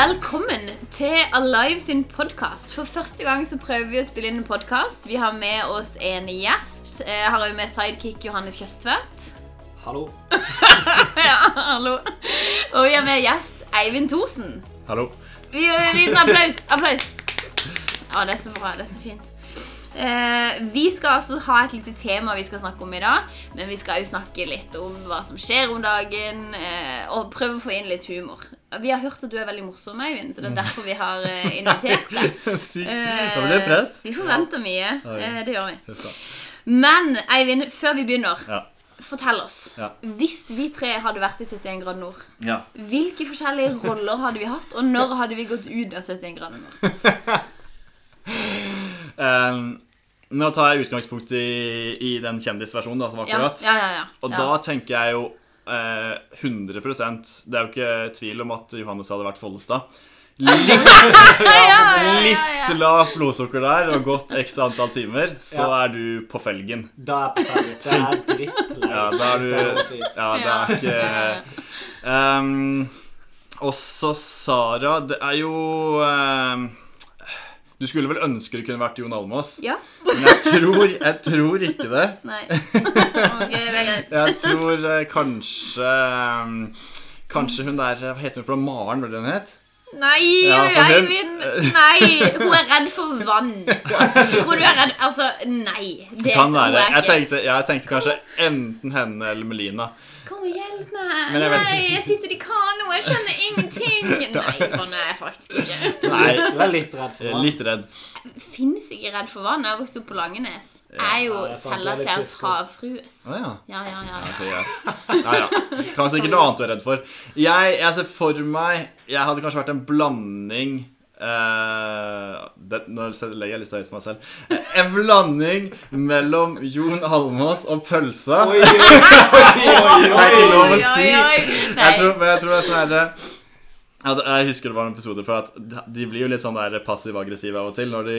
Velkommen til Alive sin podkast. For første gang så prøver vi å spille inn en podkast. Vi har med oss en gjest. Jeg har òg med sidekick Johannes Kjøstvedt. Hallo. ja, hallo. Og vi har med gjest Eivind Thorsen. Hallo. Vi gjør en liten applaus. Applaus. Å, det er så bra. Det er så fint. Eh, vi skal altså ha et lite tema vi skal snakke om i dag. Men vi skal jo snakke litt om hva som skjer om dagen, eh, og prøve å få inn litt humor. Vi har hørt at du er veldig morsom, Eivind, så det er derfor vi har eh, invitert deg. Sykt. Eh, Da blir det press. Vi forventer mye. Eh, det gjør vi. Men Eivind, før vi begynner, Ja. fortell oss. Ja. Hvis vi tre hadde vært i 71 grader nord, ja. hvilke forskjellige roller hadde vi hatt, og når hadde vi gått ut av 71 grader nord? um, nå tar jeg utgangspunkt i, i den kjendisversjonen da, som var akkurat. ja, ja. ja. Og da tenker jeg jo eh, 100% Det er jo ikke tvil om at Johannes hadde vært Follestad. Litt, litt lavt blodsukker der og gått x antall timer, så Ja. er du på felgen. Da er på. Det er drittleit. Ja, da er du. Ja, det er ikke um, Også Sara Det er jo ehm, Du skulle vel ønske det kunne vært Jon Almaas, Ja? men jeg tror, jeg tror ikke det. Nei. ok, det er greit. Jeg tror eh, kanskje ehm, Kanskje hun der Hva heter hun for? Maren, var det hun het? Nei, Ja, hun- Eivind! Nei, hun er redd for vann. Tror du er redd Altså, nei. Det Kan være. Jeg tenkte, jeg tenkte kanskje enten henne eller Melina. Hjelp meg. Jeg Nei, jeg sitter i kano, jeg skjønner ingenting. Nei, sånn er jeg faktisk ikke. Nei, Du er litt redd for jeg er litt redd. Finnes ikke redd for vann. Jeg har vokst opp på Langenes. Jeg er jo er er selverklært havfrue. Å ja. Ja, ja, ja. Ja. Ja, ja. Kan sikkert noe annet du er redd for. Jeg, jeg ser for meg Jeg hadde kanskje vært en blanding eh, det, Nå legger jeg litt høyt for meg selv. En blanding mellom Jon Almås og pølsa. Oi, oi, oi, Det er ikke lov å si. Jeg tror, men jeg tror det er sånn herre jeg husker det var en episode for at de blir jo litt sånn der passiv-aggressive av og til. Når de,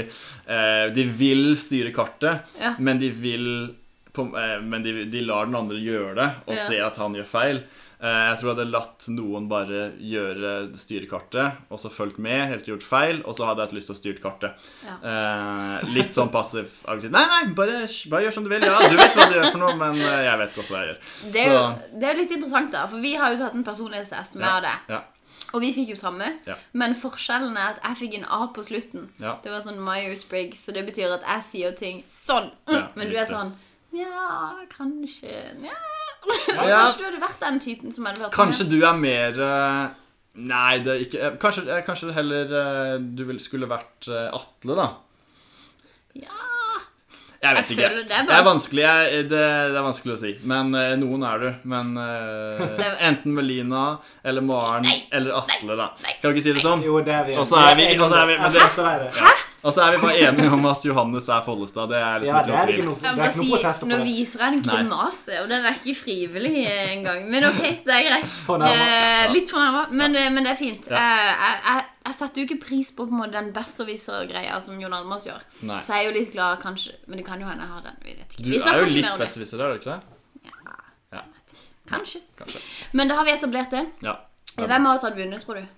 eh, de vil styre kartet, Ja. men de vil på, eh, Men de, de lar den andre gjøre det, og Ja. ser at han gjør feil. Eh, jeg tror jeg hadde latt noen bare gjøre styrekartet, og så fulgt med, helt gjort feil, og så hadde jeg hatt lyst til å styre kartet. Ja. Eh, litt sånn passiv-aggressiv. Nei, nei, bare, bare gjør som du vil. Ja, du vet hva du gjør for noe, men eh, jeg vet godt hva jeg gjør. Det er, jo, det er litt interessant, da. For vi har jo tatt en personlighetstest med Ja. det. Ja. Og vi fikk jo samme. Ja. Men forskjellen er at jeg fikk en A på slutten. Ja. Det var sånn Myers-Briggs, så det betyr at jeg sier ting sånn. Ja, Men du er sånn Ja, kanskje Nja Ja. Kanskje du hadde vært den typen som hadde vært Kanskje du er mer eh, Nei, det er ikke eh, Kanskje, eh, kanskje heller du skulle vært Atle, da. Ja. Jeg vet Jeg ikke. det er det, er vanskelig, jeg, det, det er vanskelig å si. Men eh, noen er du. Men eh, enten Melina eller Maren Nei. eller Atle, da. Nei. Kan vi ikke si det sånn? Jo, det er vi. Og så er vi- og så er vi- men det- Hæ? Og så er vi bare enige om at Johannes er Follestad. Det er liksom Ja, det er tvil. ikke noe, Jeg det må er si, Nå viser jeg en grimase, og den er ikke frivillig engang. Men ok, det er greit. Eh, litt fornærma, men, eh, men det er fint. Ja. Eh, jeg, jeg, jeg setter jo ikke pris på, på den besserwisser-greia som Jon Almaas gjør. Nei. Så jeg er jo litt glad, kanskje. Men det kan jo hende jeg har den. Vi vet ikke. Du Vi er jo litt besserwisser, er du ikke det? Ja. Kanskje. Kanskje. Men da har vi etablert det. Ja. Hvem av oss hadde vunnet, tror du?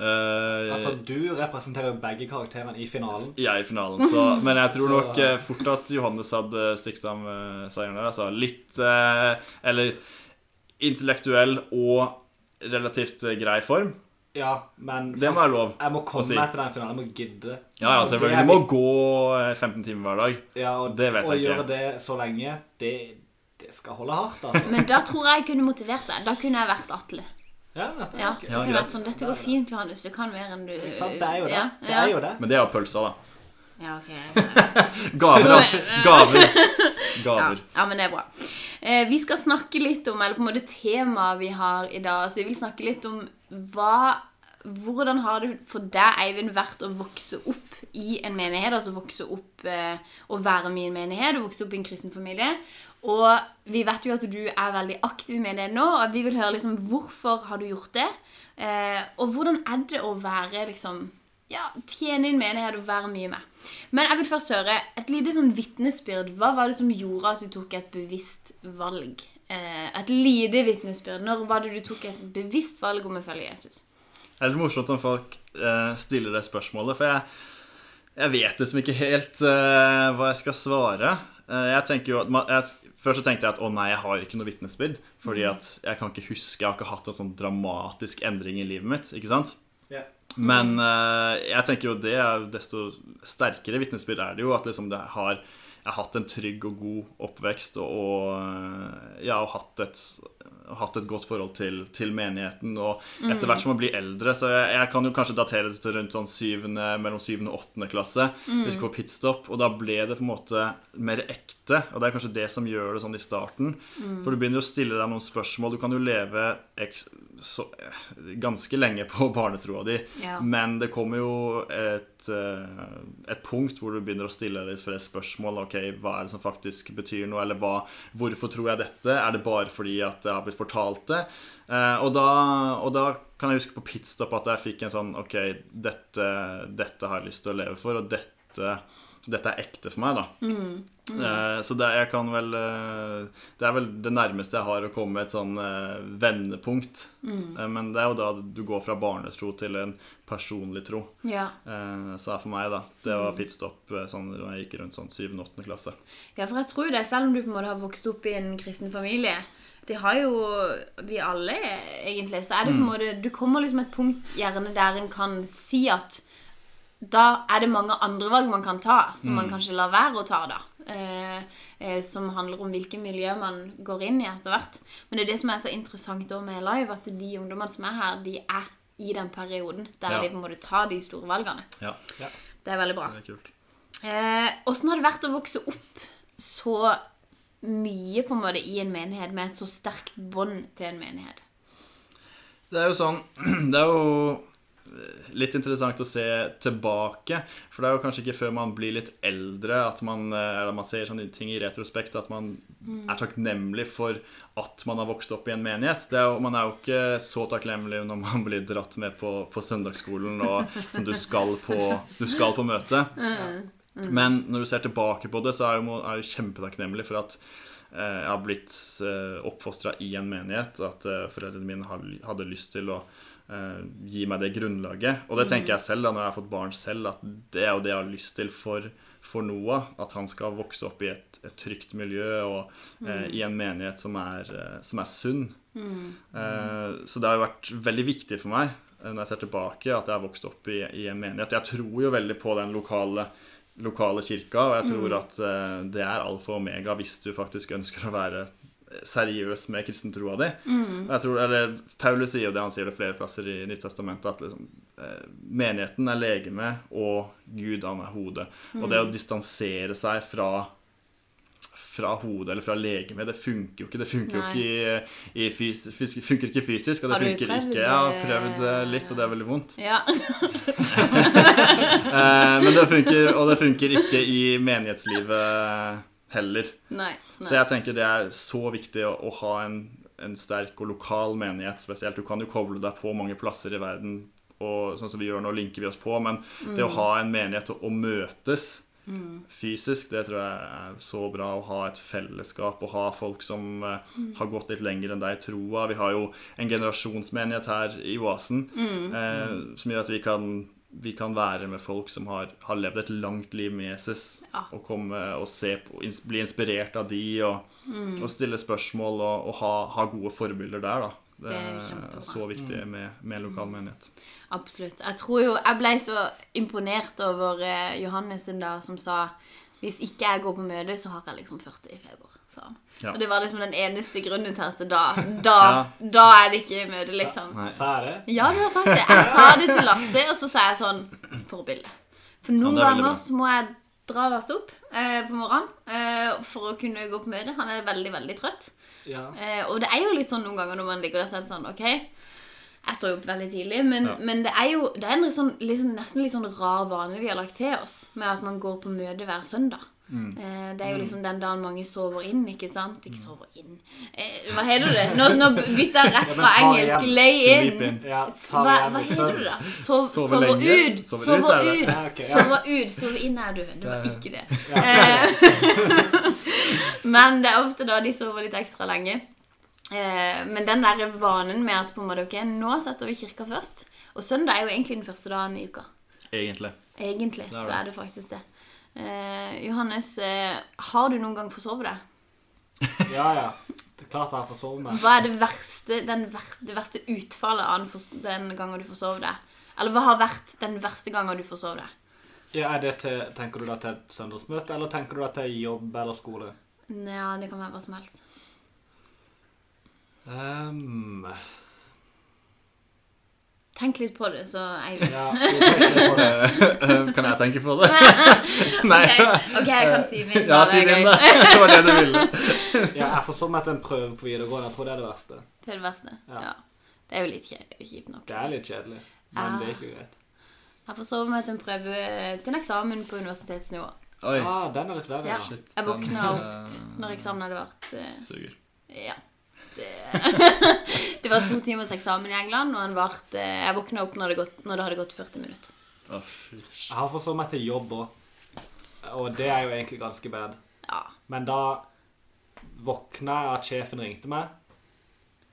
Eh, Altså, du representerer jo begge karakterene i finalen. Ja, i finalen, så Men jeg tror Så- nok eh, fort at Johannes hadde stikket av med seieren der. Altså litt eh, Eller intellektuell og relativt eh, grei form. Ja, men Det må være lov. jeg må komme si. meg til den finalen. Jeg må gidde. Ja, ja, selvfølgelig. Du må gå eh, 15 timer hver dag. ja, og, det vet jeg ikke. Å gjøre det så lenge, det, det skal holde hardt, altså. Men da tror jeg jeg kunne motivert deg. Da kunne jeg vært Atle. Ja, dette Ja, det kan være sånn, Dette går fint, Johannes. Du kan mer enn du sant? Det er jo det. Ja, Det er jo det. Men det er jo pølser, da. Ja, ok. Gaver, altså. Gaver. Ja, Gaver. ja, men det er bra. Eh, vi skal snakke litt om, eller på en måte temaet vi har i dag, så vi vil snakke litt om hva Hvordan har det for deg, Eivind, vært å vokse opp i en menighet? Altså vokse opp eh, og være med i en menighet, og vokse opp i en kristen familie. Og vi vet jo at du er veldig aktiv med det nå, og vi vil høre liksom hvorfor har du gjort det? Eh, og hvordan er det å være liksom ja, tjene inn menighet og være mye med. Men jeg vil først høre et lite sånn vitnesbyrd. Hva var det som gjorde at du tok et bevisst valg? Eh, et lite vitnesbyrd. Når var det du tok et bevisst valg om å følge Jesus? Det er litt morsomt når folk eh, stiller det spørsmålet, for jeg, jeg vet liksom ikke helt eh, hva jeg skal svare. Eh, jeg tenker jo at Først så tenkte jeg at å nei, jeg har ikke noe vitnesbyrd. Fordi at jeg kan ikke huske Jeg har ikke hatt en sånn dramatisk endring i livet mitt. ikke sant? Yeah. Men uh, jeg tenker jo det er desto sterkere vitnesbyrd er det jo at liksom det har jeg har hatt en trygg og god oppvekst og, og eh, ja, og hatt et, hatt et godt forhold til, til menigheten. Og etter hvert som man blir eldre, så jeg, jeg kan jo kanskje datere det til rundt sånn syvende, mellom syvende og åttende klasse. Vi skulle på pitstop, og da ble det på en måte mer ekte. Og det er kanskje det som gjør det sånn i starten. For du begynner jo å stille deg noen spørsmål. Du kan jo leve så, ganske lenge på barnetroa di, Ja. men det kommer jo et, eh, et punkt hvor du begynner å stille deg flere spørsmål. Ok, Hva er det som faktisk betyr noe? Eller hva, hvorfor tror jeg dette? Er det bare fordi at jeg har blitt fortalt det? Eh, og, da, og da kan jeg huske på pitstop at jeg fikk en sånn Ok, dette, dette har jeg lyst til å leve for, og dette, dette er ekte for meg, da. Eh, så det, jeg kan vel eh, Det er vel det nærmeste jeg har å komme et sånn eh, vendepunkt. Eh, men det er jo da du går fra barnetro til en personlig tro. Ja. Eh, så for meg, da. Det var pitstop sånn, da jeg gikk rundt sånn 7.-8. klasse. ja, for jeg tror det, selv om du på en måte har vokst opp i en kristen familie Det har jo vi alle, egentlig. Så er det på en måte Du kommer liksom et punkt gjerne der en kan si at da er det mange andre valg man kan ta, som man kanskje lar være å ta, da. Eh, eh, som handler om hvilke miljø man går inn i etter hvert. Men det er det som er så interessant også med live, at de ungdommene som er her, de er i den perioden der Ja. de på en måte tar de store valgene. Ja, Det er veldig bra. det er kult. Eh, har det vært å vokse opp så mye på en måte i en menighet med et så sterkt bånd til en menighet? Det er jo sånn Det er jo litt interessant å se tilbake. For det er jo kanskje ikke før man blir litt eldre at man, eh, eller man ser sånne ting i retrospekt, at man er takknemlig for at man har vokst opp i en menighet. Det er jo, man er jo ikke så takknemlig når man blir dratt med på, på søndagsskolen og som du skal på, du skal på møte. Men når du ser tilbake på det, så er jeg er jeg kjempetakknemlig for at eh, jeg har blitt uh, oppfostra i en menighet. At eh, foreldrene mine hadde lyst til å eh, gi meg det grunnlaget. Og det tenker jeg selv da når jeg har fått barn selv, at det er jo det jeg har lyst til for, for Noah. At han skal vokse opp i et, et trygt miljø og eh, i en menighet som er, eh, som er sunn. Eh, så det har jo vært veldig viktig for meg eh, når jeg ser tilbake, at jeg har vokst opp i, i en menighet. Jeg tror jo veldig på den lokale, lokale kirka, og jeg tror at eh, det er alfa og omega hvis du faktisk ønsker å være seriøs med kristentroa di. Mm. Jeg tror, eller Paulus sier jo det, han sier det flere plasser i Nyttestamentet, at liksom, eh, menigheten er legeme, og Gud, han er hodet. Og det å distansere seg fra fra hodet eller fra legemet. Det funker jo ikke. Det funker Nei. jo ikke i, i fys, fys, funker ikke fysisk, og det funker prøvd ikke Jeg har prøvd eh, litt, og det er veldig vondt. Ja. Eh, men det funker, og det funker ikke i menighetslivet heller. Nei. Så jeg tenker det er så viktig å, å ha en, en sterk og lokal menighet spesielt. Du kan jo koble deg på mange plasser i verden, og sånn som vi gjør nå, linker vi oss på. Men det å ha en menighet og, og møtes fysisk, det tror jeg er så bra. Å ha et fellesskap og ha folk som eh, har gått litt lenger enn deg i troa. Vi har jo en generasjonsmenighet her i Oasen eh, som gjør at vi kan vi kan være med folk som har, har levd et langt liv med Jesus, Ja. og komme og se på, bli inspirert av de, og, og stille spørsmål og, og ha, ha gode forbilder der. da. Det, Det er kjempebra. så viktig med, med lokal menighet. Absolutt. Jeg tror jo Jeg ble så imponert over eh, Johannes en dag som sa hvis ikke jeg går på møte, så har jeg liksom 40 i feber. Så. Ja. Og det var liksom den eneste grunnen til at da, da, Ja. da er det ikke møte, liksom. Sa jeg det? Ja, du har sagt det. Jeg sa det til Lasse, og så sa jeg sånn Forbilde. For noen Ja, er ganger så må jeg dra Lasse opp eh, på morgenen eh, for å kunne gå på møte. Han er veldig, veldig trøtt. Ja. Eh, og det er jo litt sånn noen ganger når man ligger der selv sånn OK, jeg står jo opp veldig tidlig, men, Ja. men det er jo det er en sånn, sånn, nesten litt sånn rar vane vi har lagt til oss, med at man går på møte hver søndag. Mm. Eh, det er jo liksom den dagen mange sover inn, ikke sant? Ikke sover inn eh, Hva heter det? Nå, nå bytter jeg rett fra engelsk. Lay in. Hva, hva heter det da? Sov, Sove sover lenge. ut. Sover ut, Sover er ut. Sover inn er du. Det var ikke det. Eh, Men det er ofte da de sover litt ekstra lenge. Eh, men den der vanen med at på en måte, ok, nå setter vi kirka først. Og søndag er jo egentlig den første dagen i uka. Egentlig. Egentlig så er det faktisk det. Eh, Johannes, eh, har du noen gang forsovet deg? Ja, ja. Det er klart jeg har forsovet meg. Hva er det verste, den ver det verste utfallet av den, fors- den gangen du forsov deg? Eller hva har vært den verste gangen du forsov deg? Ja, er det til, tenker du da til et søndagsmøte, eller tenker du da til jobb eller skole? Ja, det kan være hva som helst. Um, Tenk litt på det, så Eivind. ja, kan jeg tenke på det? Nei. Ok, ok, jeg kan si min. Ja, si din, da. Det var det du ville. Ja, jeg til en prøve på videregående. Jeg tror det er det verste. Det er det verste. Ja. Ja. Det er jo litt kjipt nok. Det er litt kjedelig, men Ja. det er ikke greit. Jeg forsov meg til en prøve til en eksamen på universitetsnivå. Oi. Ah, den er litt verre. Ja. Ja. Shit. Jeg våkna opp når eksamen hadde vært eh, eh, Suger. Ja. Det, var to timers eksamen i England, og han varte Jeg våkna opp når det, gått, når det hadde gått 40 minutter. Oh. Jeg har forsovet meg til jobb òg, og det er jo egentlig ganske bad. Ja. Men da våkna jeg at sjefen ringte meg.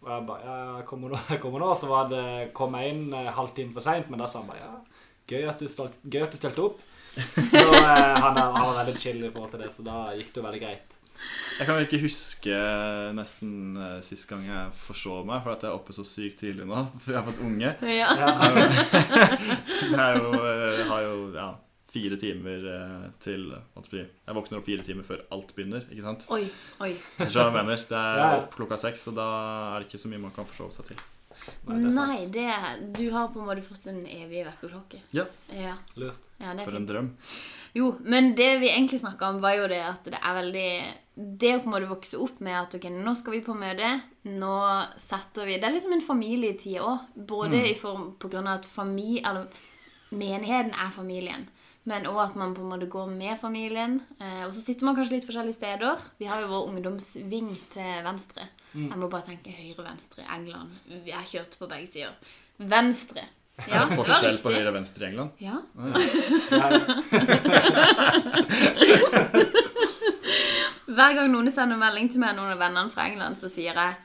Og jeg bare Ja, jeg kommer nå. Jeg kommer nå. Så var det, kom jeg inn en halvtime for seint, men da sa han bare ja, gøy at du, stalt, gøy at du stilte opp. Så eh, han, er, han var veldig chill i forhold til det, så da gikk det jo veldig greit. Jeg kan vel ikke huske nesten uh, sist gang jeg forså meg, for at jeg er oppe så sykt tidlig nå. For jeg har fått unge. ja. Jeg, er jo, jeg har jo ja, fire timer eh, til jeg våkner opp fire timer før alt begynner. ikke sant? Oi, oi. Du jeg mener? Det er opp klokka seks, og da er det ikke så mye man kan forsove seg til. Nei, det. Nei, det Du har på en måte fått en evig vekkerklokke. Ja, Ja. Lurt. ja, det For en drøm. Jo, men det vi egentlig snakka om, var jo det at det er veldig Det å på en måte vokse opp med at ok, nå skal vi på møte, nå setter vi Det er liksom en familietid òg. Både i form på grunn av at familie, eller, menigheten er familien. Men òg at man på en måte går med familien. Eh, og så sitter man kanskje litt forskjellige steder. Vi har jo vår ungdomsving til venstre. Jeg må bare tenke høyre-venstre. England. Jeg har kjørt på begge sider. Venstre. Ja, Er det forskjell på høyre og venstre i England? Ja. Å, ja. Hver gang noen sender melding til meg, noen av vennene fra England, så sier jeg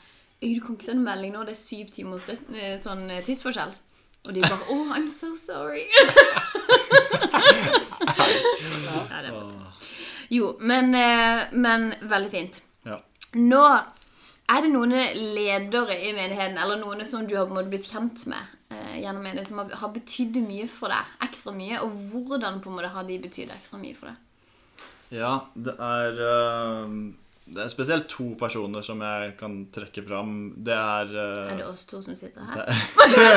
«Øy, du kan ikke sende melding nå, det er syv timers eh, sånn eh, tidsforskjell. Og de bare Oh, I'm so sorry. ja, det er. Jo, men, eh, men veldig fint. Ja. Nå er det noen ledere i menigheten, eller noen som du har på en måte blitt kjent med eh, gjennom menigheten, som har, har betydd mye for deg, ekstra mye, og hvordan på en måte har de betydd ekstra mye for deg? Ja, det er eh, Det er spesielt to personer som jeg kan trekke fram. Det er eh, Er det oss to som sitter her?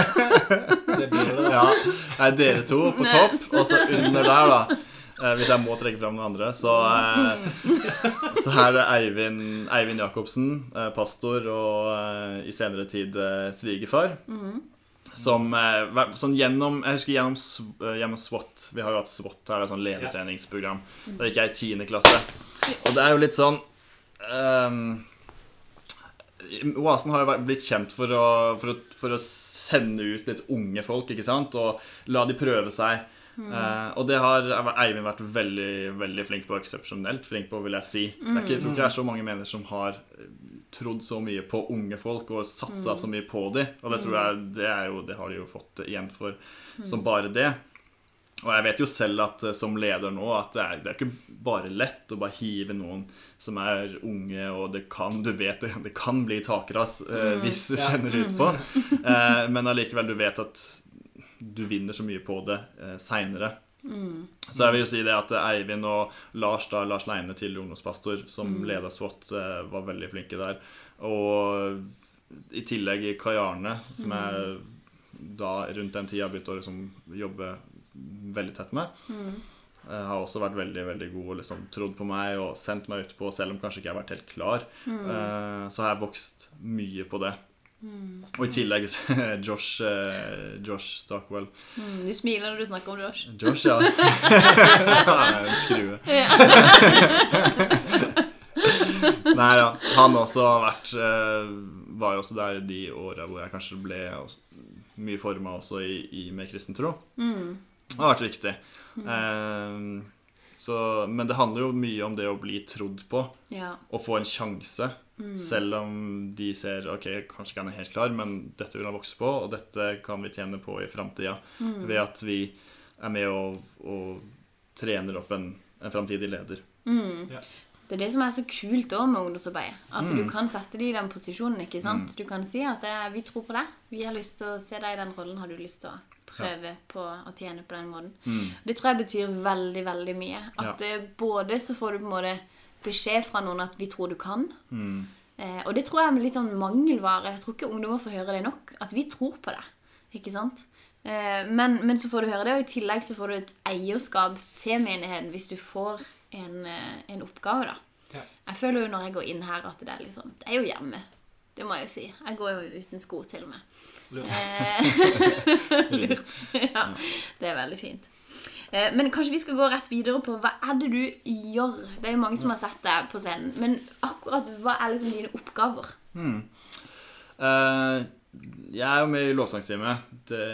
det blir det. Ja, det er dere to på topp, og så under der, da. Eh, Hvis jeg må trekke fram noen andre, så, eh, så er det Eivind, Eivind Jacobsen, eh, pastor og eh, i senere tid eh, svigerfar. Som eh, hver- sånn gjennom Jeg husker gjennom, gjennom SWAT. Vi har jo hatt SWAT her, et sånn ledertreningsprogram. Da gikk jeg i 10. klasse. Og det er jo litt sånn ehm, Oasen har jo blitt kjent for å, for, å, for å sende ut litt unge folk, ikke sant? Og la de prøve seg. Eh, og det har Eivind vært veldig veldig flink på. Eksepsjonelt flink på, vil jeg si. Det er ikke, jeg tror ikke det er så mange mener som har eh, trodd så mye på unge folk og satsa så mye på dem. Og det tror jeg det, er jo, det har de jo fått igjen for som bare det. Og jeg vet jo selv at eh, som leder nå at det er, det er ikke bare lett å bare hive noen som er unge, og det kan du vet det, det kan bli takras eh, hvis du Ja. kjenner ut på. Eh, men allikevel, du vet at du vinner så mye på det eh, seinere. Så jeg vil jo si det at Eivind og Lars da, Lars Leine, tidligere ungdomspastor, som leda SWAT, eh, var veldig flinke der. Og i tillegg Kai Arne, som jeg da rundt den tida begynte å liksom jobbe veldig tett med. Eh, har også vært veldig veldig god og liksom trodd på meg og sendt meg utpå, selv om kanskje ikke jeg har vært helt klar. Mm. så har jeg vokst mye på det. Og i tillegg Josh, eh, Josh Stockwell. Mm, du smiler når du snakker om Josh. Josh, ja. En skrue. Nei ja, han også har vært eh, Var jo også der de åra hvor jeg kanskje ble mye forma også i, i med kristen tro. Det har vært viktig. Um, så, men det handler jo mye om det å bli trodd på Ja. og få en sjanse. Selv om de ser ok, kanskje ikke han er helt klar, men dette vil han vokse på, og dette kan vi tjene på i framtida ved at vi er med og, og trener opp en, en framtidig leder. Ja. Det er det som er så kult også med ungdomsarbeidet. At Mm. du kan sette dem i den posisjonen. ikke sant? Du kan si at eh, 'vi tror på deg'. Vi har lyst til å se deg i den rollen. Har du lyst til å prøve på å tjene på den måten? Det tror jeg betyr veldig, veldig mye. At ja. både så får du på en måte beskjed fra noen at 'vi tror du kan'. Eh, og det tror jeg er litt sånn mangelvare. Jeg tror ikke ungdommer får høre det nok. At vi tror på det. Ikke sant? Eh, men, men så får du høre det, og i tillegg så får du et eierskap til menigheten hvis du får en, eh, en oppgave, da. Ja. Jeg føler jo når jeg går inn her at det er sånn Det er jo hjemme. Det må jeg jo si. Jeg går jo uten sko til og med. Lurt. Eh, Lurt. Ja, det er veldig fint. Eh, Men kanskje vi skal gå rett videre på hva er det du gjør? Det er jo mange som har sett deg på scenen. Men akkurat hva er liksom dine oppgaver? Eh, jeg er jo med i lovsangsteamet. Det,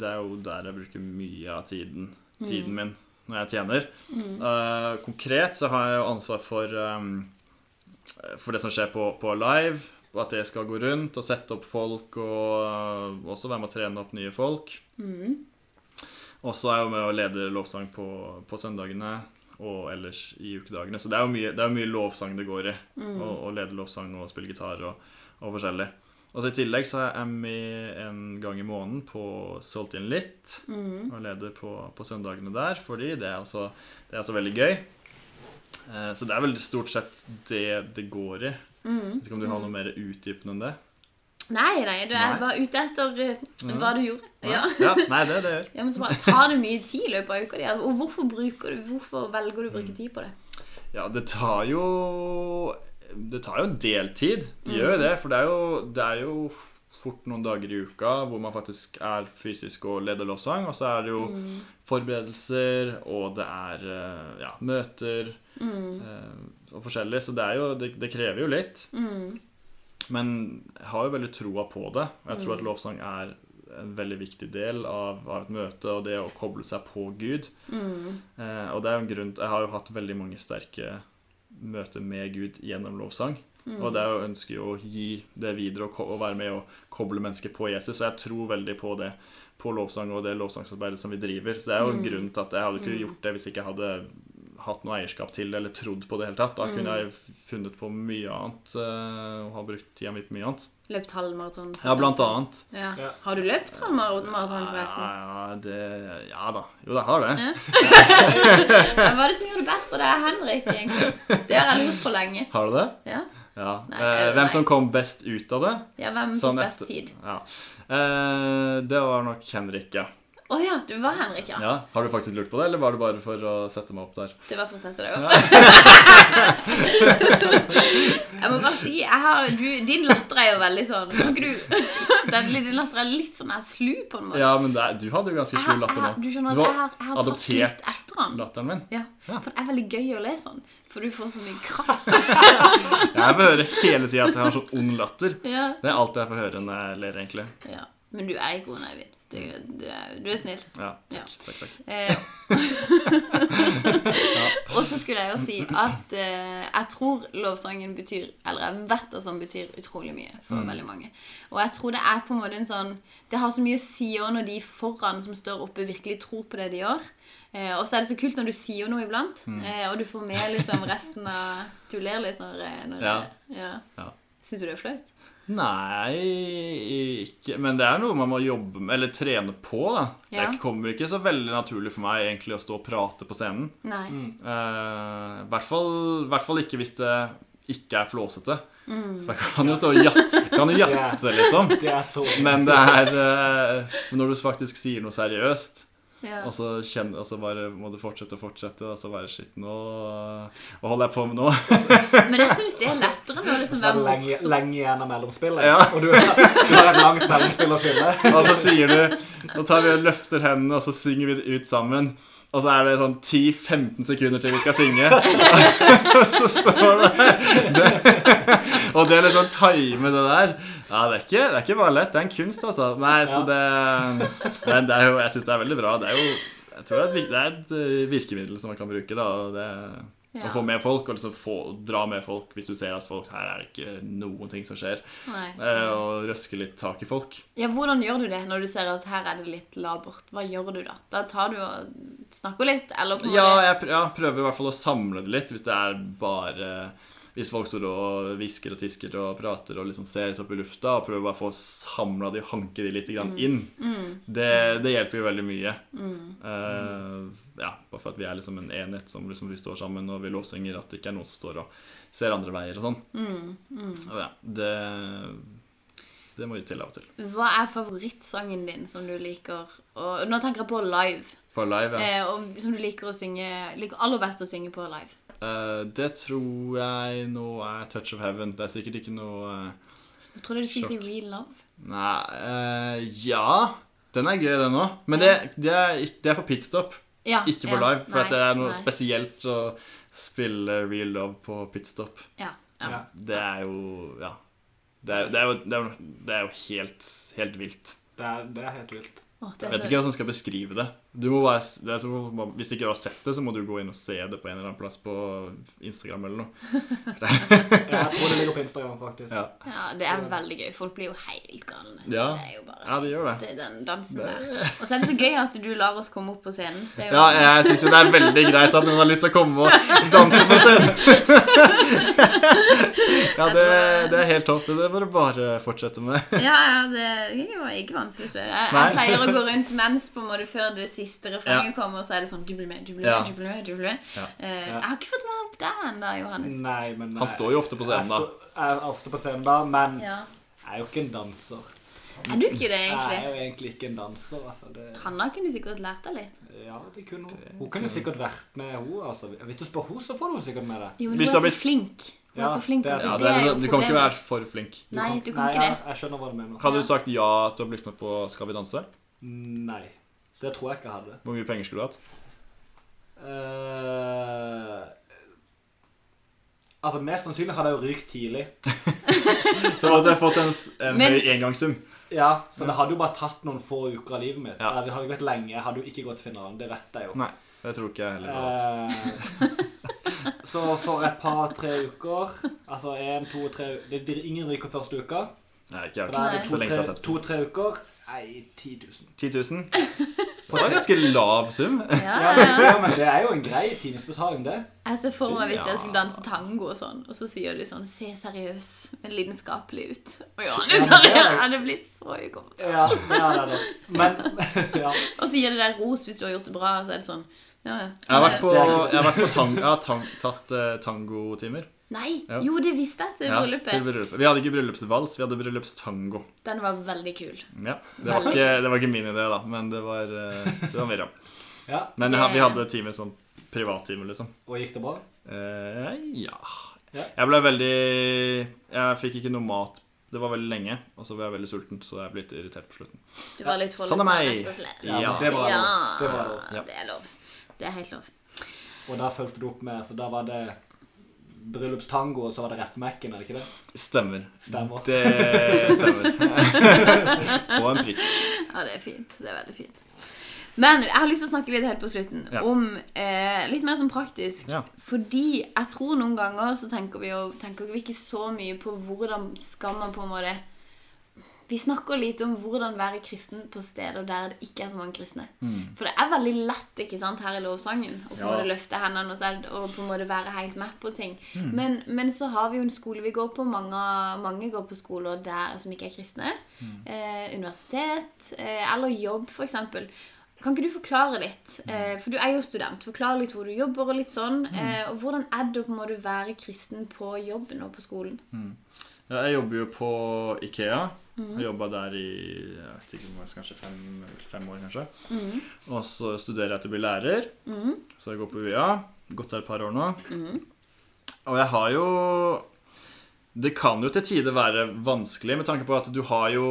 det er jo der jeg bruker mye av tiden, tiden min når jeg tjener. Eh, konkret så har jeg jo ansvar for, um, for det som skjer på, på live. Og at det skal gå rundt og sette opp folk og uh, også være med å trene opp nye folk. Og så er jeg jo med å lede lovsang på, på søndagene og ellers i ukedagene. Så det er jo mye, det er mye lovsang det går i. Å å lede lovsang og spille gitar og, og forskjellig. Og så I tillegg så er jeg med en gang i måneden på Salt in mm. Og leder på, på søndagene der, fordi det er også, det er også veldig gøy. Eh, Så det er vel stort sett det det går i. Jeg vet ikke om du har noe mer utdypende enn det? Nei, nei, du er Nei. bare ute etter eh, hva du gjorde. Ja. Ja, nei, det det gjør. ja, men så bare Tar det mye tid i løpet av uka di? Og hvorfor, du, hvorfor velger du å bruke tid på det? Ja, det tar jo Det tar jo deltid. Det gjør jo det, for det er jo, det er jo fort noen dager i uka hvor man faktisk er fysisk og leder lovsang. Og så er det jo forberedelser, og det er eh, ja, møter mm. og forskjellig. Så det, jo, det, det krever jo litt. Men jeg har jo veldig troa på det. Og jeg tror at lovsang er en veldig viktig del av, av et møte og det å koble seg på Gud. Eh, og det er jo en grunn Jeg har jo hatt veldig mange sterke møter med Gud gjennom lovsang. Og det er jo ønsker jo å gi det videre og, og være med og koble mennesker på Jesus. Så jeg tror veldig på det på lovsang og det lovsangsarbeidet som vi driver. Så det er jo en grunn til at jeg hadde ikke gjort det hvis jeg ikke hadde hatt noe eierskap til eller trodd på det i det hele tatt. Da kunne jeg funnet på mye annet eh, og har brukt tida mi på mye annet. Løpt halvmaraton? Ja, blant annet. Ja. Ja. Har du løpt halvmaraton, forresten? Ja, ja, det, ja da. Jo, jeg har det. Hva er det som gjør det best? Og det er Henrik, egentlig. Det har jeg lurt på lenge. Har du det? Ja, Ja. Nei, eh, hvem som kom best ut av det? ja hvem fikk Sånn best tid? Ja. Eh, det var nok Henrik, ja. Å ja, du var Henrik, ja. ja. Har du faktisk lurt på det, eller var det bare for å sette meg opp der? Det var for å sette deg opp. jeg må bare si, har, du, din latter er jo veldig sånn Kan ikke du den, Din latter er litt sånn her slu, på en måte. Ja, men er- du hadde jo ganske slu latter nå. du skjønner at jeg har jeg har tatt adoptert litt etter han. latteren min. Ja, Ja. for det er veldig gøy å le sånn. For du får så mye kraft. Jeg får høre hele tida at jeg har sånn ond latter. Ja. Det er alt jeg får høre når jeg ler, egentlig. ja. Men du er ikke ond, Eivind. Du, du, er, du er snill. Ja, Ja. takk, takk, takk. Eh, og så skulle jeg jo si at eh, jeg tror lovsangen betyr Eller jeg vet at den betyr utrolig mye for veldig mange. Og jeg tror det er på en måte en sånn Det har så mye å si òg når de foran som står oppe, virkelig tror på det de gjør. Eh, og så er det så kult når du sier noe iblant, eh, og du får med liksom resten av Du ler litt når, eh, når Ja. ja. Ja. Syns du det er flaut? Nei, ikke Men det er noe man må jobbe med, eller trene på, da. Ja. Det kommer ikke så veldig naturlig for meg egentlig å stå og prate på scenen. Nei. Mm. Uh, hvert, fall, hvert fall ikke hvis det ikke er flåsete. Mm. For jeg kan jo stå og jatte, kan jo jatte liksom. Det er så Men det er uh, Når du faktisk sier noe seriøst, Ja. og så, kjenner, og så bare må du fortsette og fortsette, og så bare Shit, nå Hva holder jeg på med nå? Men jeg syns det er lettere når det liksom er være det lenge, lenge igjen av mellomspillet. Ja. Og du, du har et langt mellomspill å fylle. Og så sier du Nå tar vi og løfter hendene, og så synger vi det ut sammen. Og så er det sånn 10-15 sekunder til vi skal synge. Og så står det, det Og det er litt sånn time det der. Ja, det er ikke, det er ikke bare lett. Det er en kunst, altså. Nei, så det Men det er jo, jeg syns det er veldig bra. Det er jo Jeg tror det er et, det er et eh, virkemiddel som man kan bruke, da. Og det Ja. Å få med folk, og liksom få, dra med folk hvis du ser at folk her er det ikke noen ting som skjer. Eh, og røske litt tak i folk. Ja, Hvordan gjør du det når du ser at her er det litt labert? Hva gjør du da? Da tar du og snakker litt? Eller Ja, jeg ja, prøver i hvert fall å samle det litt, hvis det er bare Hvis folk står og hvisker og tisker og prater og liksom ser litt opp i lufta, og prøver bare å få samla de, og hanke de litt grann inn, det, det hjelper jo veldig mye. Uh, ja, bare for at vi er liksom en enhet som liksom vi står sammen og vi lovsynger, at det ikke er noen som står og ser andre veier og sånn. Og ja, det det må jo til av og til. Hva er favorittsangen din som du liker? å nå tenker jeg på live. For live, ja. Eh, og som du liker å synge Liker aller best å synge på live. Eh, det tror jeg nå er Touch of Heaven. Det er sikkert ikke noe eh, Jeg trodde du skulle Sjokk. si Real Love. Nei uh, Ja, den er gøy, den òg. Men det, det, er, det er på pitstop, Ja, ikke på ja, live. For nei, at det er noe nei. spesielt å spille Real Love på pitstop. Ja, ja. Ja. Det er jo Ja. Det er, det er, jo, det er, jo, det er jo helt, helt vilt. Det er, det er helt vilt. Å, det Jeg vet ikke hvordan jeg skal beskrive det. Du må bare, det er så, hvis ikke du har sett det, så må du gå inn og se det på en eller annen plass på Instagram eller noe. Jeg tror det ligger på Instagram, faktisk. Ja, Ja, det er veldig gøy. Folk blir jo helt galne. Ja. Det er jo bare ja det gjør det. det den dansen der. Og så er det så gøy at du lar oss komme opp på scenen. Det er jo, Ja, jeg syns jo det er veldig greit at noen har lyst til å komme og danse på scenen. ja, det, det er helt topp. Det må du bare fortsette med. ja, ja, det var ikke vanskelig å spørre. Jeg, jeg pleier å gå rundt mens på en måte før det siste refrenget kommer, og så er det sånn Du blir med, du blir med, du blir med. du blir med. Ja. Eh, Jeg har ikke fått meg opp der ennå, Johannes. Nei, men Han står jo ofte på scenen, da. Jeg, er ofte på scenen da, men Ja. jeg er jo ikke en danser. Er du ikke det, egentlig? Jeg er jo egentlig ikke en danser, altså. Det, Hanna kunne sikkert lært deg litt. ja, det kunne hun. Hun kunne sikkert vært med, hun. Altså. Hvis du spør henne, så får du sikkert med det. Jo, men hun er så blitt- flink. Du er Ja, så flink. det er Ja, er, du kan ikke være for flink. Du Nei, kan, du kan Nei, ikke det. jeg skjønner hva du mener. hadde du sagt ja du har blitt med på Skal vi danse? Nei, det tror jeg ikke jeg hadde. Hvor mye penger skulle du hatt? Uh, altså, Mest sannsynlig hadde jeg jo rykt tidlig. Så hadde jeg fått en, en Men- høy engangssum. Ja, Så det hadde jo bare tatt noen få uker av livet mitt. Ja. Det hadde ikke vært lenge. Jeg hadde jo ikke gått til finalen. Det vet jeg jo. Nei, det tror ikke jeg heller. Uh. Eh, så for et par-tre uker Altså en, to, tre Det blir ingen ryker første uka. Nei, ikke jeg. For da er det Så lenge jeg har sett på. to-tre uker. Nei, 10 000. 10 000? Det var ganske lav sum. Ja, Ja, ja, men, ja. ja, det er jo en grei timesbetaling, det. Jeg ser for meg hvis jeg dere skulle danse tango og sånn, og så sier de sånn Se seriøs, men lidenskapelig ut. Og Ja, Johannes hadde, det hadde blitt så ukomfortabel. Ja. Men ja. Og så gir det deg ros hvis du har gjort det bra, og så er det sånn ja, ja. Jeg har vært på, jeg har vært på tang, jeg har tang, tatt uh, tangotimer. Nei! Ja. Jo, det visste jeg til Ja, bryllupet. til bryllupet. Vi hadde ikke bryllupsvals, vi hadde bryllupstango. Den var veldig kul. Ja, det var ikke, det var ikke min idé, da, men det var, eh, det var Miriam. ja. Men Det- vi hadde time sånn privattime, liksom. Og gikk det bra? Eh, ja. Ja. Jeg ble veldig Jeg fikk ikke noe mat. Det var veldig lenge, og så var jeg veldig sulten, så jeg ble litt irritert på slutten. Du var litt Sånn er meg. slett. Ja, det var ja, lov. Det var lov. Ja. det er lov. Det er helt lov. Og da fulgte du opp med Så da var det bryllupstango, og så var det rettmekken, er det ikke det? Stemmer. Stemmer. Det stemmer. på en prikk. Ja, det er fint. Det er veldig fint. Men jeg har lyst til å snakke litt helt på slutten Ja. om eh, litt mer sånn praktisk. Ja. Fordi jeg tror noen ganger så tenker vi jo tenker vi ikke så mye på hvordan skal man på en måte Vi snakker litt om hvordan være kristen på steder der det ikke er så mange kristne. For det er veldig lett ikke sant, her i lovsangen å på en Mm. Ja. måte løfte hendene og, er og på en måte være helt med på ting. Mm. Men, men så har vi jo en skole vi går på. Mange, mange går på skoler der som ikke er kristne. Mm. Eh, universitet eh, eller jobb, f.eks. Kan ikke du forklare litt? Eh, for du er jo student. Forklare litt hvor du jobber og litt sånn. Eh, og hvordan er det å være kristen på jobben og på skolen? Ja, jeg jobber jo på Ikea. Jeg jobba der i jeg vet ikke, kanskje fem, fem år. kanskje. Og så studerer jeg til å bli lærer. Så jeg går på UiA. Gått der et par år nå. Og jeg har jo Det kan jo til tider være vanskelig med tanke på at du har jo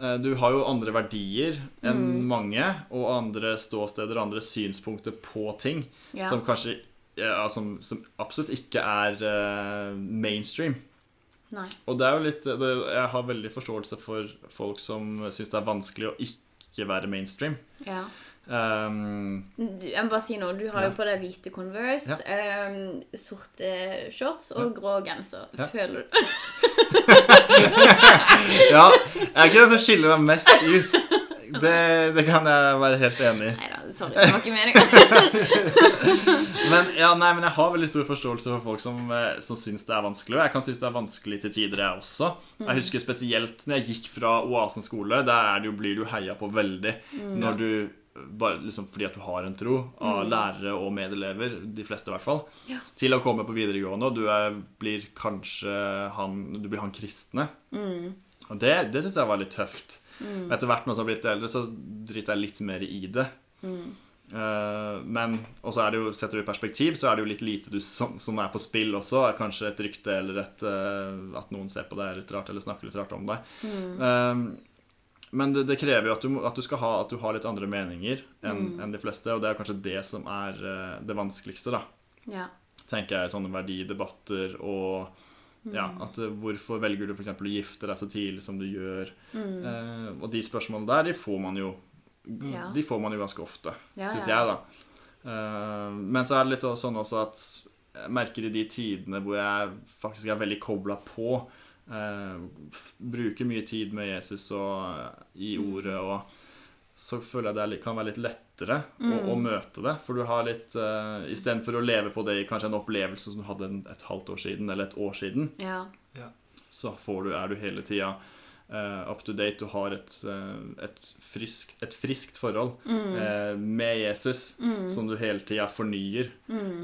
eh, du har jo andre verdier enn mange, og andre ståsteder og andre synspunkter på ting Ja. som kanskje ja, som, som absolutt ikke er uh, mainstream. Nei. Og det er jo litt det, Jeg har veldig forståelse for folk som syns det er vanskelig å ikke være mainstream. Ja. Um, Du, jeg må bare si noe. Du har Ja. jo på deg hvite Converse, ehm, sorte shorts og grå genser. Ja. Føler du ja, jeg er ikke den som skiller meg mest ut. Det, det kan jeg være helt enig i. Nei da, sorry. Det var ikke meninga. Men, ja, nei, men jeg har veldig stor forståelse for folk som, eh, som syns det er vanskelig. Og jeg kan synes det er vanskelig til tider, jeg også. Jeg husker spesielt når jeg gikk fra Oasen skole. Der er det jo, blir du heia på veldig. Når du bare, liksom, fordi at du har en tro av lærere og medelever, de fleste i hvert fall, Ja. til å komme på videregående, og du er, blir kanskje han, du blir han kristne. Og det, det syns jeg var litt tøft. Etter hvert når jeg har blitt eldre, så driter jeg litt mer i det. Eh, men og så er det jo, setter du i perspektiv, så er det jo litt lite du, som, som er på spill også. Er kanskje et rykte eller et, eh, at noen ser på deg litt rart eller snakker litt rart om deg. Eh, men det, det krever jo at du, at du skal ha at du har litt andre meninger enn enn de fleste, og det er kanskje det som er eh, det vanskeligste, da. Ja. Tenker jeg sånne verdidebatter og ja, at eh, Hvorfor velger du f.eks. å gifte deg så tidlig som du gjør? Eh, og de spørsmålene der, de får man jo Ja. De får man jo ganske ofte, Ja, syns ja. jeg, da. Uh, men så er det litt sånn også at jeg merker i de tidene hvor jeg faktisk er veldig kobla på, uh, bruker mye tid med Jesus og eh, i Mm. ordet, og så føler jeg det kan være litt lettere å, Mm. å møte det. For du har litt uh, Istedenfor å leve på det i kanskje en opplevelse som du hadde en, et halvt år siden eller et år siden, ja. så får du, er du hele tida eh, up to date. Du har et, eh, et, friskt, et friskt forhold eh, med Jesus som du hele tida fornyer.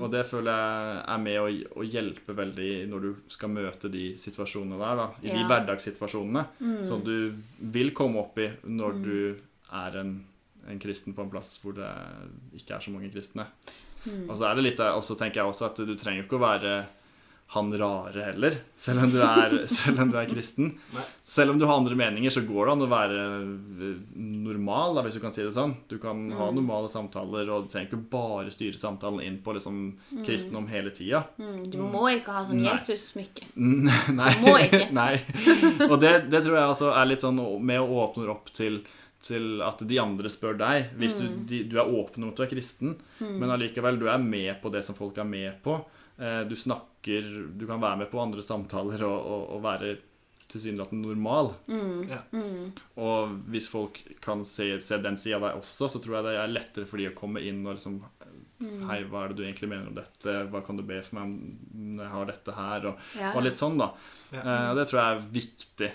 Og det føler jeg er med å, å hjelpe veldig når du skal møte de situasjonene der. da I de Ja. hverdagssituasjonene som du vil komme opp i når du er en, en kristen på en plass hvor det ikke er så mange kristne. Og så er det litt og så tenker jeg også at du trenger ikke å være han rare heller, selv om du er, om du er kristen. Selv om du har andre meninger, så går det an å være eh, normal, da, hvis du kan si det sånn. Du kan ha normale samtaler, og du trenger ikke bare styre samtalen inn på liksom, kristendom hele tida. Mm, du må ikke ha sånn Jesus-smykke. Nei. Må ikke. Nei. Og det, det tror jeg altså er litt sånn med å åpne opp til, til at de andre spør deg. Hvis du, de, du er åpen om at du er kristen, men allikevel du er med på det som folk er med på. Eh, Du snakker Du kan være med på andre samtaler og, og, og være tilsynelatende normal. Ja. Og hvis folk kan se, se den sida av deg også, så tror jeg det er lettere for de å komme inn og liksom Hei, hva er det du egentlig mener om dette? Hva kan du be for meg om når jeg har dette her? Og, Ja. og litt sånn, da. Ja. Uh, det tror jeg er viktig.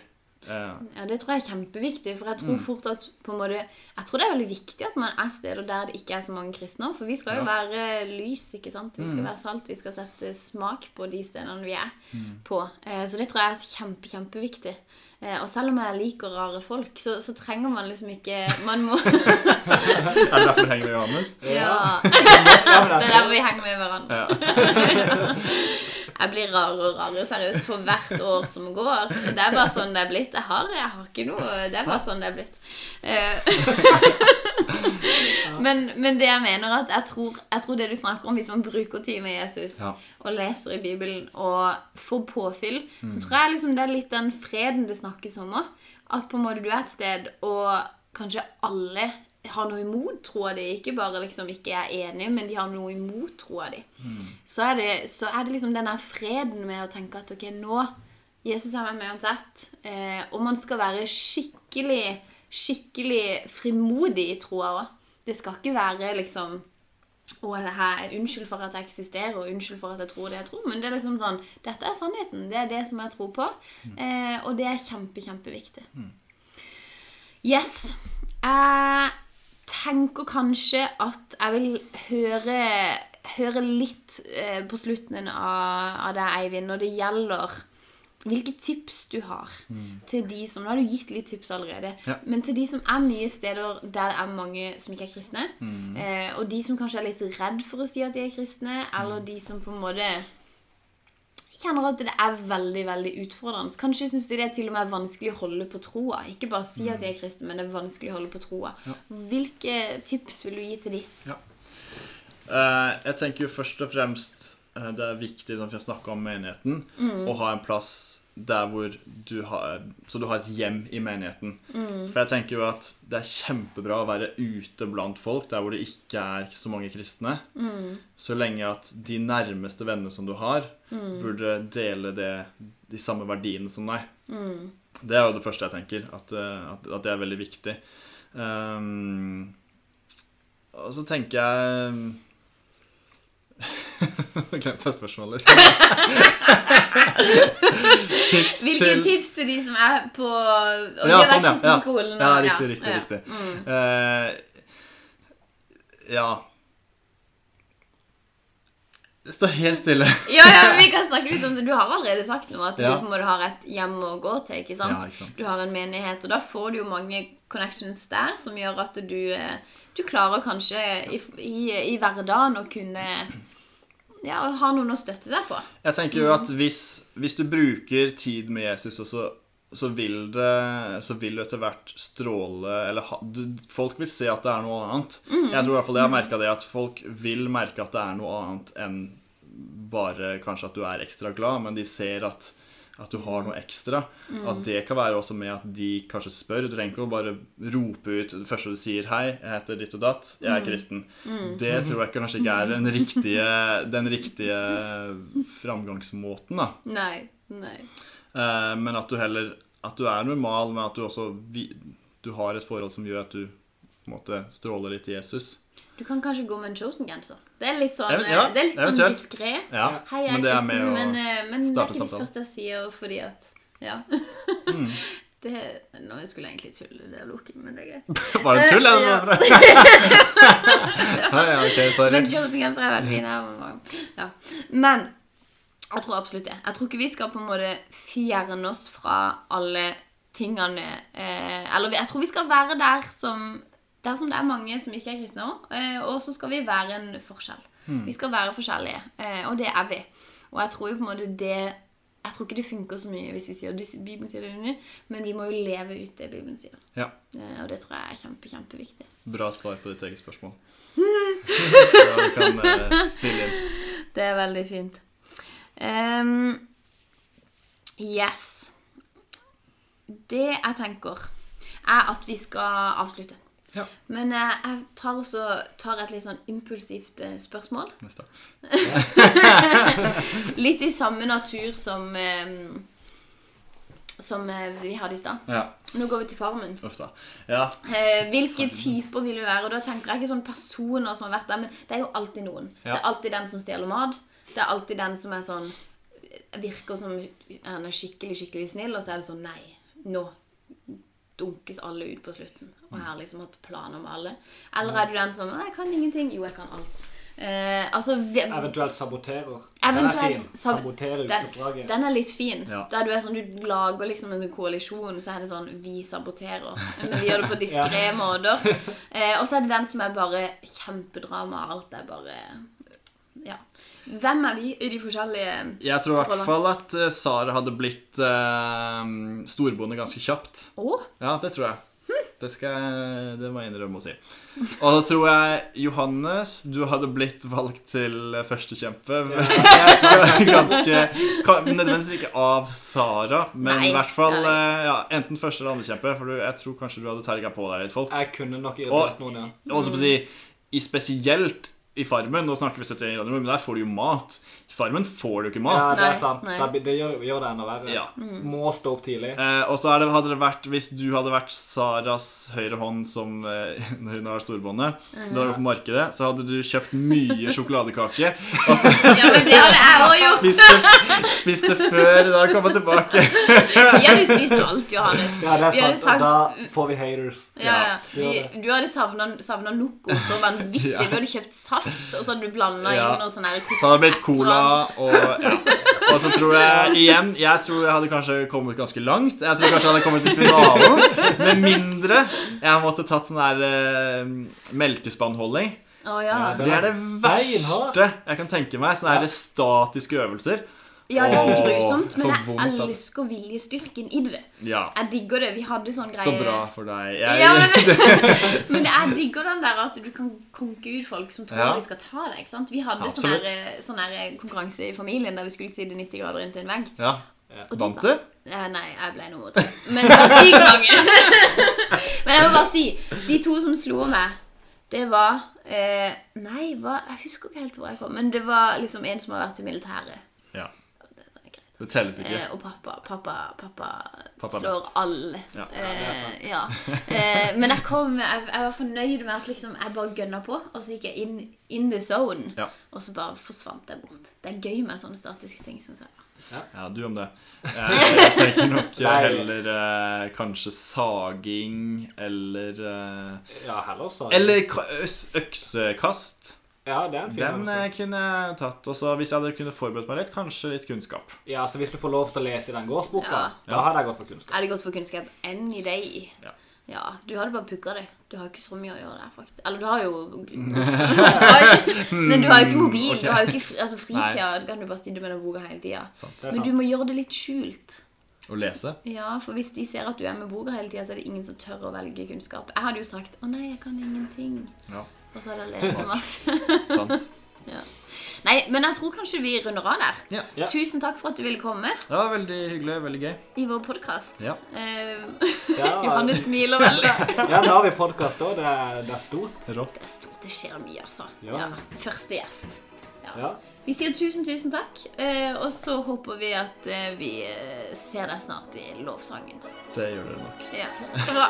Ja, Det tror jeg er kjempeviktig. For jeg Mm. tror fort at på en måte Jeg tror det er veldig viktig at man er steder der det ikke er så mange kristne. For vi skal jo Ja. Mm. være lys, ikke sant? Vi skal være salt. Vi skal sette smak på de stedene vi er på. Eh, Så det tror jeg er kjempe, kjempeviktig. Eh, Og selv om jeg liker rare folk, så, så trenger man liksom ikke Man må er det derfor du henger med Johannes? Ja. Ja, Det er derfor der vi henger med hverandre. Ja. Jeg blir rarere og rarere seriøst for hvert år som går. Det er bare sånn det er blitt. Jeg har, jeg har ikke noe Det er bare sånn det er blitt. Eh, men, men det jeg mener at jeg tror, jeg tror det du snakker om, hvis man bruker tid med Jesus Ja. og leser i Bibelen og får påfyll, så tror jeg liksom det er litt den freden det snakkes om òg. At på en måte du er et sted, og kanskje alle har noe imot troa di. Ikke bare liksom ikke er enige, men de har noe imot troa di. Så, er det, så er det liksom denne freden med å tenke at ok, nå Jesus er med meg uansett. Eh, og man skal være skikkelig, skikkelig frimodig i troa òg. Det skal ikke være liksom det her, unnskyld for at jeg eksisterer, og unnskyld for at jeg tror det jeg tror. Men det er liksom sånn Dette er sannheten. Det er det som jeg tror på. Eh, og det er kjempe, kjempeviktig. Yes. Jeg tenker kanskje at jeg vil høre, høre litt eh, på slutten av, av deg, Eivind, når det gjelder hvilke tips du har til de som Nå har du gitt litt tips allerede. Ja. Men til de som er mye steder der det er mange som ikke er kristne, eh, og de som kanskje er litt redd for å si at de er kristne, eller de som på en måte kjenner at det er veldig veldig utfordrende. Kanskje syns de det er til og med vanskelig å holde på troa. Ikke bare si at de er kristne, men det er vanskelig å holde på troa. Hvilke tips vil du gi til de? Eh, jeg tenker jo først og fremst eh, det er viktig når vi har snakka om menigheten, å ha en plass der hvor du har Så du har et hjem i menigheten. For jeg tenker jo at det er kjempebra å være ute blant folk der hvor det ikke er så mange kristne. Så lenge at de nærmeste vennene som du har, burde dele det, de samme verdiene som deg. Det er jo det første jeg tenker, at, eh, at, at det er veldig viktig. Um, og så tenker jeg Nå glemte jeg spørsmålet. tips Hvilke til tips til de som er på de Ja, har sånn, ja. kristne Ja. på skolen? Ja, og- riktig, riktig, ja. riktig. Mm. Uh, ja Stå helt stille. Ja, ja, men vi kan snakke litt om det. Du har allerede sagt noe, at Ja. du på en måte har et hjem å gå til. ikke sant? Ja, ikke sant. Du har en menighet, og da får du jo mange connections der som gjør at du, eh, du klarer kanskje i, i, i hverdagen å kunne ja, ha noen å støtte seg på. Jeg tenker jo at hvis, hvis du bruker tid med Jesus, og så, så, vil det, så vil det etter hvert stråle Eller ha, du, folk vil se at det er noe annet. Jeg tror i hvert fall jeg har merka det, at folk vil merke at det er noe annet enn bare kanskje at du er ekstra glad, men de ser at at du har noe ekstra. At det kan være også med at de kanskje spør. Du trenger ikke å bare rope ut det første du sier 'Hei, jeg heter ditt og datt. Jeg er kristen'. Det tror jeg kanskje ikke er den riktige, den riktige framgangsmåten, da. Nei. nei. Eh, men at du heller At du er normal, men at du også vi, Du har et forhold som gjør at du på en måte stråler litt Jesus. Du kan kanskje gå med en chosen-genser. Det er litt sånn, Even- ja, det er litt sånn diskré. Ja, Hei, jeg er men det kristen, men, eh, men det er ikke det første jeg sier fordi at Ja. Det, nå skulle jeg egentlig tulle, det er Loki, men det er greit. Var det tull, Eh, eller? Ja, ja, ok, sorry. Men chosen-genser er veldig fin. her. Ja. Men jeg tror absolutt det. Jeg tror ikke vi skal på en måte fjerne oss fra alle tingene eh, Eller jeg tror vi skal være der som der som det er mange som ikke er kristne òg. Eh, og så skal vi være en forskjell. Vi skal være forskjellige, eh, og det er vi. Og jeg tror jo på en måte det Jeg tror ikke det funker så mye hvis vi sier det Bibelen sier det, men vi må jo leve ut det Bibelen sier. Ja, Eh, og det tror jeg er kjempe, kjempeviktig. Bra svar på ditt eget spørsmål. Ja, kan uh. Det er veldig fint. Um, yes. Det jeg tenker, er at vi skal avslutte. Ja. Men eh, jeg tar også tar et litt sånn impulsivt eh, spørsmål. Neste. Litt i samme natur som eh, som eh, vi hadde i stad. Ja, Nå går vi til Farmen. Ja, Eh, hvilke typer vil du være? Og da tenker jeg ikke sånne personer som har vært der, men det er jo alltid noen. Det er alltid den som stjeler mat. Det er alltid den som er sånn Virker som han er skikkelig, skikkelig snill, og så er det sånn Nei, nå dunkes alle ut på slutten. Og jeg har liksom hatt planer med alle. Eller er du den som Jeg kan ingenting. Jo, jeg kan alt. Eh, altså vi, Eventuelt saboterer. Eventuelt Den er fin. sab- Sabotere den, utoppdraget. den er litt fin. Ja. Der du er sånn, du lager liksom en koalisjon, så er det sånn Vi saboterer. Men vi gjør det på diskré måter. Eh, og så er det den som er bare kjempedrama. Alt er bare Ja. Hvem er vi i de forskjellige Jeg tror i hvert fall at eh, Sara hadde blitt uh, storbonde ganske kjapt. Å? Ja, det tror jeg. Det, skal jeg, det må jeg innrømme å si. Og så tror jeg Johannes, du hadde blitt valgt til førstekjempe. Ganske Nødvendigvis ikke av Sara, men i hvert fall eh, ja, enten første eller andrekjempe. For du, jeg tror kanskje du hadde terga på deg litt folk. Jeg kunne nok irritert noen, ja. Og så på å si, i spesielt i Farmen, nå snakker vi 71 grader nord, men der får du jo mat. Farmen får du ikke Ja, mat. det er sant. nei. Det, det gjør, gjør det enda verre. Ja. Må stå opp tidlig. Eh, og så er det, hadde det vært, hvis du hadde vært Saras høyre hånd som eh, når hun har vært storbonde, da du var på markedet, så hadde du kjøpt mye sjokoladekake. Altså, Ja, men det hadde jeg òg gjort. spiste, spiste før da du kom tilbake. Vi hadde spist alt, Johannes. Ja, det er sant. sagt Da får vi haters. ja, ja. Vi, du hadde savna Noco så vanvittig. Ja. Du hadde kjøpt saft, og så hadde du blanda Ja. inn noe sånn her Så hadde det blitt cola og ja. Og så tror jeg igjen Jeg tror jeg hadde kanskje kommet ganske langt. Jeg tror kanskje jeg hadde kommet til finalen. Med mindre jeg måtte tatt sånn der uh, melkespannholding. Oh, ja. Ja, Det er det verste jeg kan tenke meg. Sånne her statiske øvelser. Ja, det er grusomt, men jeg vondt elsker viljestyrken i det. Ja, Jeg digger det. Vi hadde sånn greie så bra for deg. Jeg, Ja, men, men jeg digger den der at du kan konke ut folk som tror Ja. de skal ta deg. ikke sant? Vi hadde sånn her, sånn konkurranse i familien der vi skulle sitte 90 grader inntil en vegg. ja. Og Vant du? Eh, nei, jeg ble nummer tre. Men det var sykt mange. Men jeg må bare si, de to som slo meg, det var eh, Nei, hva, jeg husker ikke helt hvor jeg kom, men det var liksom en som har vært i militæret. Ja. Det telles ikke. Eh, og pappa, pappa, pappa, Pappa slår best. alle. Ja. Eh, ja. Eh, men jeg, kom, jeg, jeg var fornøyd med at liksom, jeg bare gønna på, og så gikk jeg inn in the zone. Ja. Og så bare forsvant jeg bort. Det er gøy med sånne statiske ting. Synes jeg. Ja, du om det. Jeg, jeg tenker nok eh, heller eh, kanskje saging eller eh, Ja, heller saging. Eller øksekast. Ja, det er en fin Den øvelse. eh, kunne jeg tatt. Og så hvis jeg hadde kunnet forberedt meg litt, kanskje litt kunnskap. Ja, så hvis du får lov til å lese i den gårdsboka, Ja. da hadde jeg gått for kunnskap. Er det godt for kunnskap any day. Ja. Ja, Du hadde bare pukka det. Du har ikke så mye å gjøre der, faktisk. Eller du har jo Men du har jo ikke mobil. Du har jo ikke fri, altså fritida. Da kan du bare sitte med den boka hele tida. Sant. Men du må gjøre det litt skjult. Å lese. Ja, for hvis de ser at du er med boka hele tida, så er det ingen som tør å velge kunnskap. Jeg hadde jo sagt 'Å nei, jeg kan ingenting'. Ja, Og så er det lest som masse. sant. ja. Nei, men jeg tror kanskje vi runder av der. Ja. Ja. Tusen takk for at du ville komme Det var veldig hyggelig. Veldig gøy. i vår podkast. Ja. Ja, Johanne smiler veldig. ja, nå har vi podkast òg. Det, det er stort. Rått. Det er stort, det skjer mye, altså. Ja. Ja. Første gjest. Ja. Ja. Vi sier tusen, tusen takk. Uh, Og så håper vi at uh, vi eh, ser deg snart i lovsangen. Det gjør dere nok. Ja, bra.